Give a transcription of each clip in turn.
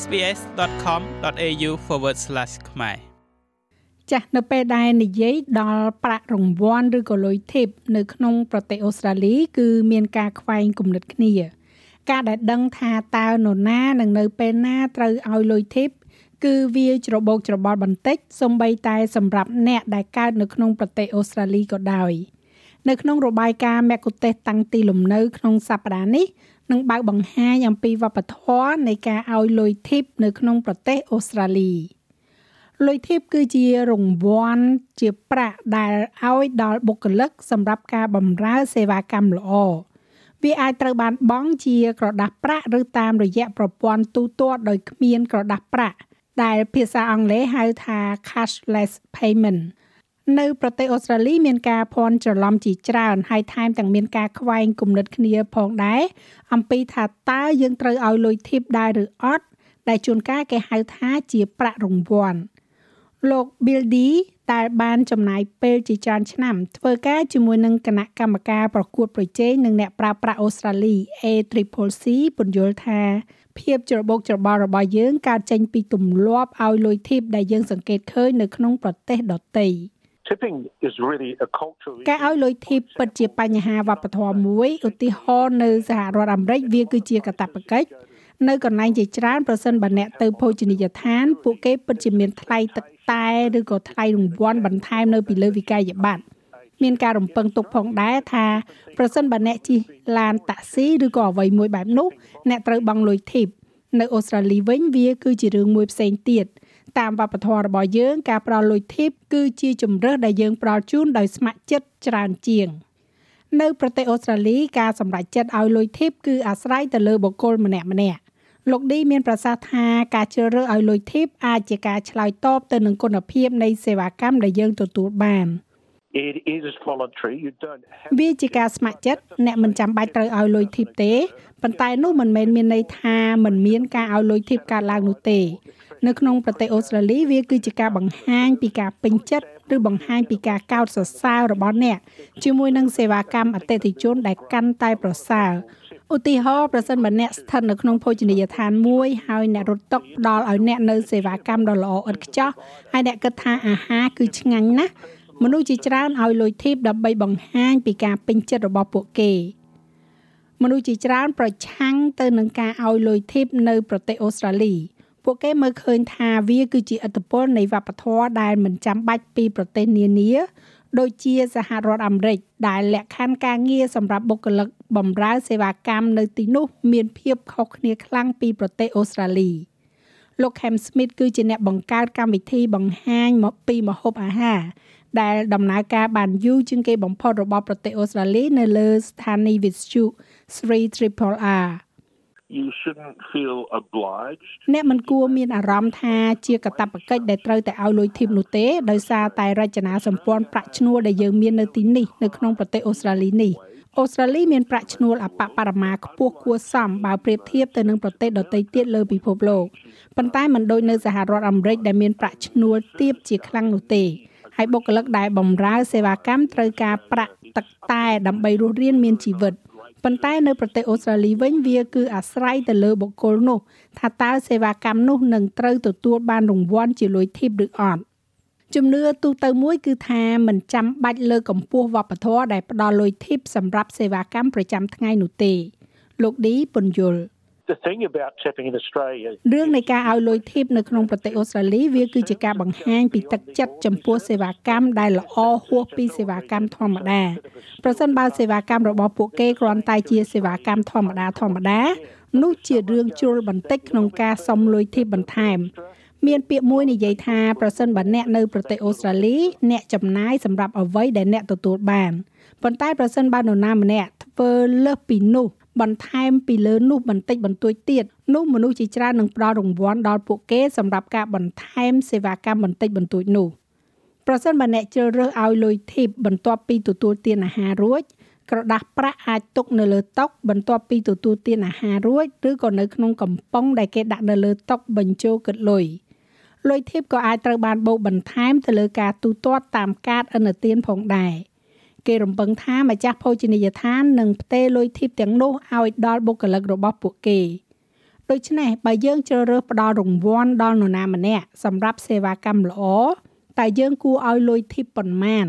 sbs.com.au/ ខ្មែរចាស់នៅពេលដែលនិយាយដល់ប្រាក់រង្វាន់ឬក៏លុយធីបនៅក្នុងប្រទេសអូស្ត្រាលី គឺមានការខ្វែងគំនិតគ្នា ការដែលដឹងថាតើនរណានឹងនៅពេលណាត្រូវឲ្យលុយធីបគឺវាច្របូកច្របល់បន្តិចសំបីតែសម្រាប់អ្នកដែលកើតនៅក្នុងប្រទេសអូស្ត្រាលីក៏ដោយ នៅក្នុងរបាយការណ៍មគ្គុទេសតាំងទីលំនៅក្នុងសប្តាហ៍នេះនឹងបើកបង្ហាញអំពីវប្បធម៌នៃការឲ្យលុយធីបនៅក្នុងប្រទេសអូស្ត្រាលីលុយធីបគឺជារង្វាន់ជាប្រាក់ដែលឲ្យដល់បុគ្គលិកសម្រាប់ការបម្រើសេវាកម្មល្អវាអាចត្រូវបានបង់ជាក្រដាស់ប្រាក់ឬតាមរយៈប្រព័ន្ធទូទាត់ដោយគ្មានក្រដាស់ប្រាក់ដែលភាសាអង់គ្លេសហៅថា cashless payment នៅប្រទេសអូស្ត្រាលីមានការភ័ន្តច្រឡំជាច្រើនហើយថែមទាំងមានការខ្វែងគំនិតគ្នាផងដែរអំពីថាតើយើងត្រូវឲ្យលុយធីបដែរឬអត់ដែលជួនកាលគេហៅថាជាប្រាក់រង្វាន់លោក Bill D ដែលបានចំណាយពេលជាច្រើនឆ្នាំធ្វើការជាមួយនឹងគណៈកម្មការប្រកួតប្រជែងនឹងអ្នកប្រើប្រាស់អូស្ត្រាលី ACCC ពន្យល់ថាភាពច្របូកច្របល់របស់យើងកើតចេញពីទម្លាប់ឲ្យលុយធីបដែលយើងសង្កេតឃើញនៅក្នុងប្រទេសដទៃ tipping is really a cultural ការឲ្យលុយធីបពិតជាបញ្ហាវប្បធម៌មួយឧទាហរណ៍នៅសហរដ្ឋអាមេរិកវាគឺជាកាតព្វកិច្ចនៅកន្លែងជាច្រើនប្រសិនបើអ្នកទៅភោជនីយដ្ឋាន ពួកគេពិតជាមានថ្លៃទឹកតែឬក៏ថ្លៃរង្វាន់បន្ថែមនៅពីលើវិក័យប័ត្រមានការរំពឹងទុកផងដែរថាប្រសិនបើអ្នកជិះឡានតាក់ស៊ីឬក៏អ្វីមួយបែបនោះអ្នកត្រូវបង់លុយធីបនៅអូស្ត្រាលីវិញវាគឺជារឿងមួយផ្សេងទៀត តាមវប្បធម៌របស់យើងការផ្ដល់លុយធីបគឺជាជំរើសដែលយើងផ្ដល់ជូនដោយស្ម័គ្រចិត្តច្រើនជាង នៅប្រទេសអូស្ត្រាលីការសម្រេចចិត្តឲ្យលុយធីបគឺអាស្រ័យទៅលើបុគ្គលម្នាក់ម្នាក់លោកឌីមានប្រសាសន៍ថាការជ្រើសរើសឲ្យលុយធីបអាចជាការឆ្លើយតបទៅនឹងគុណភាពនៃសេវាកម្មដែលយើងទទួលបាន it is voluntary you don't have វាជាការស្ម័គ្រចិត្តអ្នកមិនចាំបាច់ត្រូវឲ្យលុយធីបទេប៉ុន្តែនោះមិនមែនមានន័យថាមិនមានការឲ្យលុយធីបកើតឡើងនោះទេ នៅក្នុងប្រទេសអូស្ត្រាលីវាគឺជាការបង្ហាញពីការពេញចិត្តឬបង្ហាញពីការកោតសរសើររបស់អ្នកជាមួយនឹងសេវាកម្មអតិថិជនដែលកាន់តែប្រសើរឧទាហរណ៍ប្រសិនបើអ្នកស្ថិតនៅក្នុងភោជនីយដ្ឋានមួយហើយអ្នករត់តុផ្ដល់ឲ្យអ្នកនៅសេវាកម្មដ៏ល្អឥតខ្ចោះហើយអ្នកគិតថាអាហារគឺឆ្ងាញ់ណាស់មនុស្សជាច្រើនឲ្យលុយធីបដើម្បីបង្ហាញពីការពេញចិត្តរបស់ពួកគេមនុស្សជាច្រើនប្រឆាំងទៅនឹងការឲ្យលុយធីបនៅប្រទេសអូស្ត្រាលី ពួកគេមើលឃើញថាវាគឺជាឥទ្ធិពលនៃវប្បធម៌ដែលមិនចាំបាច់ពីប្រទេសនានាដូចជាសហរដ្ឋអាមេរិកដែលលក្ខខណ្ឌការងារសម្រាប់បុគ្គលិកបម្រើសេវាកម្មនៅទីនោះ មានភាពខុសគ្នាខ្លាំងពីប្រទេសអូស្ត្រាលីលោក Cam Smith គឺជាអ្នកបង្កើតកម្មវិធីបង្ហាញមកពីម្ហូបអាហារដែលដំណើរការបានយូរជាងគេបំផុតរបស់ប្រទេសអូស្ត្រាលីនៅលើស្ថានីយ៍វិទ្យុ Sri Triple R you shouldn't feel obliged អ្នកមិនគួរមានអារម្មណ៍ថាជាកាតព្វកិច្ចដែលត្រូវតែឲ្យលុយធីបនោះទេដោយសារតែរចនាសម្ព័ន្ធប្រាក់ឈ្នួលដែលយើងមាននៅទីនេះនៅក្នុងប្រទេសអូស្ត្រាលីនេះអូស្ត្រាលីមានប្រាក់ឈ្នួលអបបរមាខ្ពស់គួរសមបើប្រៀបធៀបទៅនឹងប្រទេសដទៃទៀតលើពិភពលោកប៉ុន្តែមិនដូចនៅសហរដ្ឋអាមេរិកដែលមានប្រាក់ឈ្នួលទាបជាខ្លាំងនោះទេហើយបុគ្គលិកដែលបម្រើសេវាកម្មត្រូវការប្រាក់ទឹកតែដើម្បីរស់រានមានជីវិត ប៉ុន្តែនៅប្រទេសអូស្ត្រាលីវិញវាគឺអាស្រ័យទៅលើបុគ្គលនោះ ថាតើសេវាកម្មនោះនឹងត្រូវទទួលបានរង្វាន់ជាលុយធីបឬអត់ជំនឿទូទៅមួយគឺថាមិនចាំបាច់លើកកម្ពស់វប្បធម៌ដែលផ្ដល់លុយធីបសម្រាប់សេវាកម្មប្រចាំថ្ងៃនោះទេ លោកឌីពន្យល់ the thing about tipping in Australia រឿងនៃការឲ្យលុយធីបនៅក្នុងប្រទេសអូស្ត្រាលីវាគឺជាការបង្ហាញពីទឹកចិត្តចំពោះសេវាកម្មដែលល្អហួសពីសេវាកម្មធម្មតាប្រសិនបើសេវាកម្មរបស់ពួកគេគ្រាន់តែជាសេវាកម្មធម្មតាធម្មតានោះជារឿងជ្រុលបន្តិចក្នុងការសុំលុយធីបបន្ថែមមានពាក្យមួយនិយាយថាប្រសិនបើអ្នកនៅប្រទេសអូស្ត្រាលីអ្នកចំណាយសម្រាប់អ្វីដែលអ្នកទទួលបានប៉ុន្តែប្រសិនបើនរណាម្នាក់ធ្វើលើសពីនោះ បន្ថែមពីលើនោះបន្តិចបន្តួចទៀតនោះមនុស្សជាច្រើននឹងផ្ដល់រង្វាន់ដល់ពួកគេសម្រាប់ការបន្ថែមសេវាកម្មបន្តិចបន្តួចនោះប្រសិនបើអ្នកជ្រើសរើសឲ្យលុយធីបបន្ទាប់ពីទទួលទានអាហាររួចក្រដាស់ប្រាក់អាចទុកនៅលើតុបន្ទាប់ពីទទួលទានអាហាររួចឬក៏នៅក្នុងកំប៉ុងដែលគេដាក់នៅលើតុបញ្ចូលគិតលុយលុយធីបក៏អាចត្រូវបានបូកបន្ថែមទៅលើការទូទាត់តាមកាតឥណទានផងដែរ។ គេរំពឹងថាម្ចាស់ភោជនីយដ្ឋាននឹងផ្ទេរលុយធីបទាំងនោះឲ្យដល់បុគ្គលិករបស់ពួកគេដូច្នេះបើយើងជ្រើសរើសផ្ដល់រង្វាន់ដល់នរណាម្នាក់សម្រាប់សេវាកម្មល្អតែយើងគួរឲ្យលុយធីបប៉ុន្មាន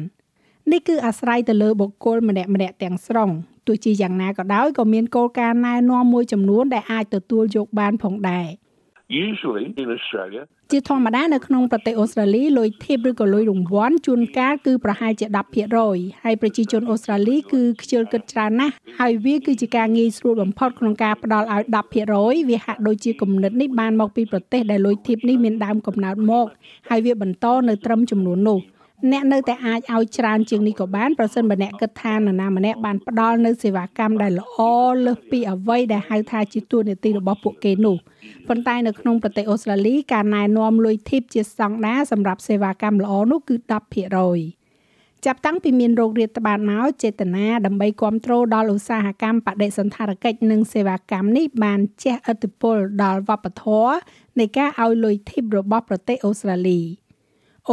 នេះគឺអាស្រ័យទៅលើបុគ្គលម្នាក់ម្នាក់ទាំងស្រុងទោះជាយ៉ាងណាក៏ដោយក៏មានគោលការណ៍ណែនាំមួយចំនួនដែលអាចទទួលយកបានផងដែរ Usually in Australia, ជាធម្មតានៅក្នុងប្រទេសអូស្ត្រាលីលុយធីបឬក៏លុយរង្វាន់ជួនកាលគឺប្រហែលជា10%ហើយប្រជាជនអូស្ត្រាលីគឺខ្ជិលគិតច្រើនណាស់ហើយវាគឺជាការងាយស្រួលបំផុតក្នុងការផ្ដល់ឲ្យ10%វាហាក់ដូចជាគំនិតនេះបានមកពីប្រទេសដែលលុយធីបនេះមានដើមកំណើតមកហើយវាបន្តនៅត្រឹមចំនួននោះ អ្នកនៅតែអាចឲ្យច្រើនជាងនេះក៏បានប្រសិនបើអ្នកគិតថានរណាម្នាក់បានផ្ដល់នៅសេវាកម្មដែលល្អលើសពីអ្វីដែលហៅថាជាទួនាទីរបស់ពួកគេនោះប៉ុន្តែនៅក្នុងប្រទេសអូស្ត្រាលីការណែនាំលុយធីបជាស្តង់ដារសម្រាប់សេវាកម្មល្អនោះគឺ10%ចាប់តាំងពីមានโรគរាតត្បាតមកចេតនាដើម្បីគ្រប់គ្រងដល់ឧស្សាហកម្មបដិសណ្ឋារកិច្ចនិងសេវាកម្មនេះបានជះឥទ្ធិពលដល់វប្បធម៌នៃការឲ្យលុយធីបរបស់ប្រទេសអូស្ត្រាលី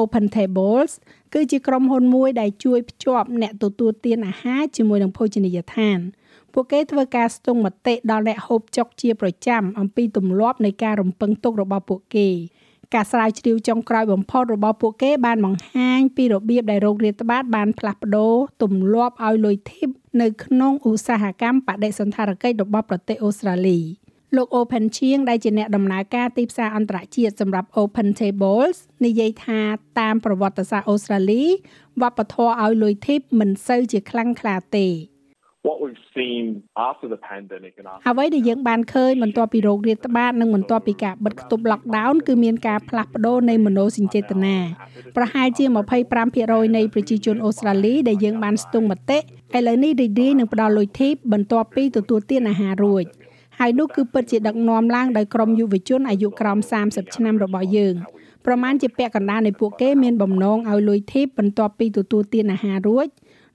Open Tables គឺជាក្រុមហ៊ុនមួយដែលជួយភ្ជាប់អ្នកទទួលទានអាហារជាមួយនឹងភោជនីយដ្ឋានពួកគេធ្វើការស្ទង់មតិដល់អ្នកហូបចុកជាប្រចាំអំពីទម្លាប់នៃការរំពឹងទុករបស់ពួកគេការស្រាវជ្រាវចុងក្រោយបំផុតរបស់ពួកគេបានបង្ហាញពីរបៀបដែលโรគរាតត្បាតបានផ្លាស់ប្ដូរទម្លាប់ឲ្យលុយធីបនៅក្នុងឧស្សាហកម្មបដិសណ្ឋារកិច្ចរបស់ប្រទេសអូស្ត្រាលី។ លោក Open Chiang ដែលជាអ្នកដំណើរការទីផ្សារអន្តរជាតិសម្រាប់ Open Tables និយាយថាតាមប្រវត្តិសាស្ត្រអូស្ត្រាលីវប្បធម៌ឲ្យលុយធីបមិនសូវជាខ្លាំងក្លាទេ what we've seen after the pandemic and after អ្វីដែលយើងបានឃើញបន្ទាប់ពីโรគរាតត្បាតនិងបន្ទាប់ពីការបិទគប់ lockdown គឺមានការផ្លាស់ប្ដូរនៃមនោសញ្ចេតនាប្រហែលជា25%នៃប្រជាជនអូស្ត្រាលីដែលយើងបានស្ទង់មតិឥឡូវនេះរីករាយនឹងផ្ដល់លុយធីបបន្ទាប់ពីទទួលទានអាហាររួច ហើយនោះគឺពិតជាដឹកនាំឡើងដោយក្រុមយុវជនអាយុក្រោម30ឆ្នាំរបស់យើងប្រមាណជាពាក់កណ្ដាលនៃពួកគេមានបំណងឲ្យលុយធីបបន្ទាប់ពីទទួលទានអាហាររួច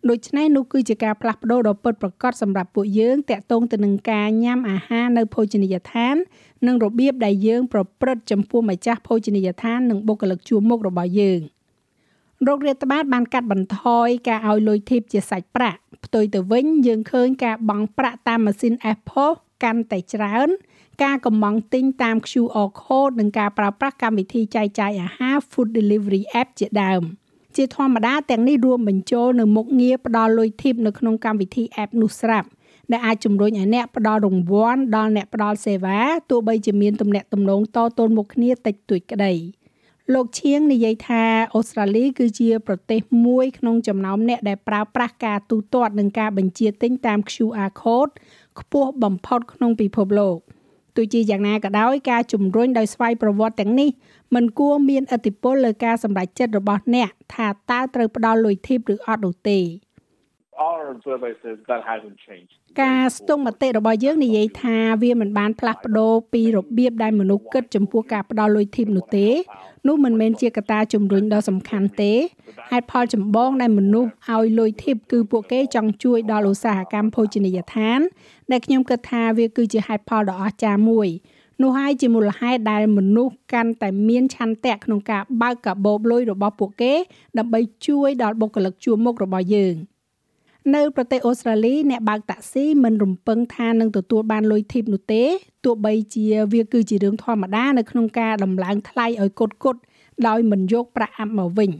ដូច្នេះនោះគឺជាការផ្លាស់ប្ដូរដ៏ពិតប្រាកដសម្រាប់ពួកយើងតាក់ទងទៅនឹងការញ៉ាំអាហារនៅភោជនីយដ្ឋាន និងរបៀបដែលយើងប្រព្រឹត្តចំពោះម្ចាស់ភោជនីយដ្ឋាននិងបុគ្គលិកជួរមុខរបស់យើងរោគរាតត្បាតបានកាត់បន្ថយការឲ្យលុយធីបជាសាច់ប្រាក់ផ្ទុយទៅវិញយើងឃើញការបង់ប្រាក់តាមម៉ាស៊ីន Apple កាន់តែច្រើន ការកំងទិញតាម QR code និងការប្រើប្រាស់កម្មវិធីចែកចាយអាហារ Food Delivery App ជាដើមជាធម្មតាទាំងនេះរួមបញ្ចូលនៅមុខងារផ្ដល់លុយធីបនៅក្នុងកម្មវិធី App នោះស្រាប់ដែលអាចជំរុញឲ្យអ្នកផ្ដល់រង្វាន់ដល់អ្នកផ្ដល់សេវាទោះបីជាមានទំនាក់ទំនងតទល់មុខគ្នាតិចតួចក្តីលោកឈៀងនិយាយថាអូស្ត្រាលីគឺជាប្រទេសមួយក្នុងចំណោមអ្នកដែលប្រើប្រាស់ការទូទាត់និងការបញ្ជាទិញតាម QR code ខ្ពស់បំផុតក្នុងពិភពលោកទោះជាយ៉ាងណាក៏ដោយការជំរុញដោយស្វ័យប្រវត្តិទាំងនេះមិនគួរមានឥទ្ធិពលលើការសម្រេចចិត្តរបស់អ្នកថាតើត្រូវផ្ដល់លុយធីបឬអត់នោះទេ ការស្ទង់មតិរបស់យើងនិយាយថាវាមិនបានផ្លាស់ប្ដូរពីរបៀបដែលមនុស្សគិតចំពោះការផ្ដល់លុយធីបនោះទេនោះមិនមែនជាកត្តាជំរុញដ៏សំខាន់ទេហេតុផលចម្បងដែលមនុស្សឲ្យលុយធីបគឺពួកគេចង់ជួយដល់ឧស្សាហកម្មភោជនីយដ្ឋានដែលខ្ញុំគិតថាវាគឺជាហេតុផលដ៏អស្ចារ្យមួយនោះហើយជាមូលហេតុដែលមនុស្សកាន់តែមានឆន្ទៈក្នុងការបើកកាបូបលុយរបស់ពួកគេដើម្បីជួយដល់បុគ្គលិកជួរមុខរបស់យើង។ នៅប្រទេសអូស្ត្រាលីអ្នកបើកតាក់ស៊ីមិនរំពឹងថានឹងទទួលបានលុយធីបនោះទេទោះបីជាវាគឺជារឿងធម្មតានៅក្នុងការដំឡើងថ្លៃឲ្យគុតគុតដោយមិនយកប្រាក់អាប់មកវិញ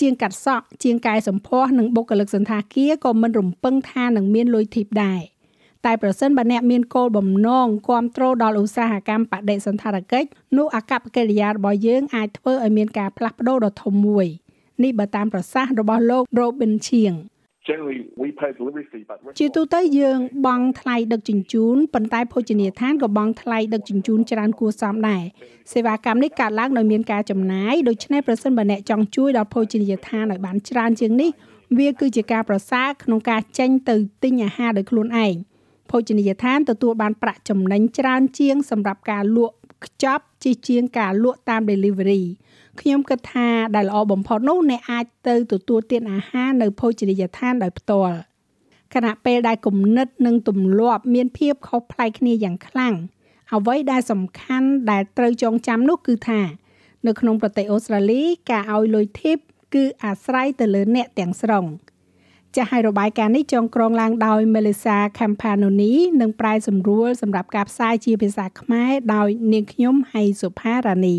ជាងកាត់សក់ជាងកែសម្ផស្សនិងបុគ្គលិកសន្តាគារក៏មិនរំពឹងថានឹងមានលុយធីបដែរតែប្រសិនបើអ្នកមានគោលបំណងគ្រប់គ្រងដល់ឧស្សាហកម្មបដិសណ្ឋារកិច្ចនោះអកប្បកិរិយារបស់យើងអាចធ្វើឲ្យមានការផ្លាស់ប្ដូរដ៏ធំមួយនេះបើតាមប្រសាសន៍របស់លោក Robin Chiang generally we pay delivery fee but ជាទូទៅយើងបង់ថ្លៃដឹកជញ្ជូនប៉ុន្តែភោជនីយដ្ឋានក៏បង់ថ្លៃដឹកជញ្ជូនច្រើនគួរសមដែរសេវាកម្មនេះកើតឡើងដោយមានការចំណាយដូច្នេះប្រសិនបើអ្នកចង់ជួយដល់ភោជនីយដ្ឋានឲ្យបានច្រើនជាងនេះវាគឺជាការប្រសើរក្នុងការចេញទៅទិញអាហារដោយខ្លួនឯងភោជនីយដ្ឋានទទួលបានប្រាក់ចំណេញច្រើនជាងសម្រាប់ការលក់ខ្ចប់ជាជាងការលក់តាម delivery ខ្ញុំគិតថាដែលល្អបំផុតនោះអ្នកអាចទៅទទួលទានអាហារនៅភោជនីយដ្ឋានដោយផ្ទាល់ខណៈពេលដែលគំនិតនិងទម្លាប់មានភាពខុសប្លែកគ្នាយ៉ាងខ្លាំងអ្វីដែលសំខាន់ដែលត្រូវចងចាំនោះគឺថា នៅក្នុងប្រទេសអូស្ត្រាលីការឲ្យលុយធីបគឺអាស្រ័យទៅលើអ្នកទាំងស្រុងចាស់ហើយរបាយការណ៍នេះចងក្រងឡើងដោយ Melissa Campanoni និងប្រែសម្រួលសម្រាប់ការផ្សាយជាភាសាខ្មែរដោយនាងខ្ញុំហៃសុផារ៉ានី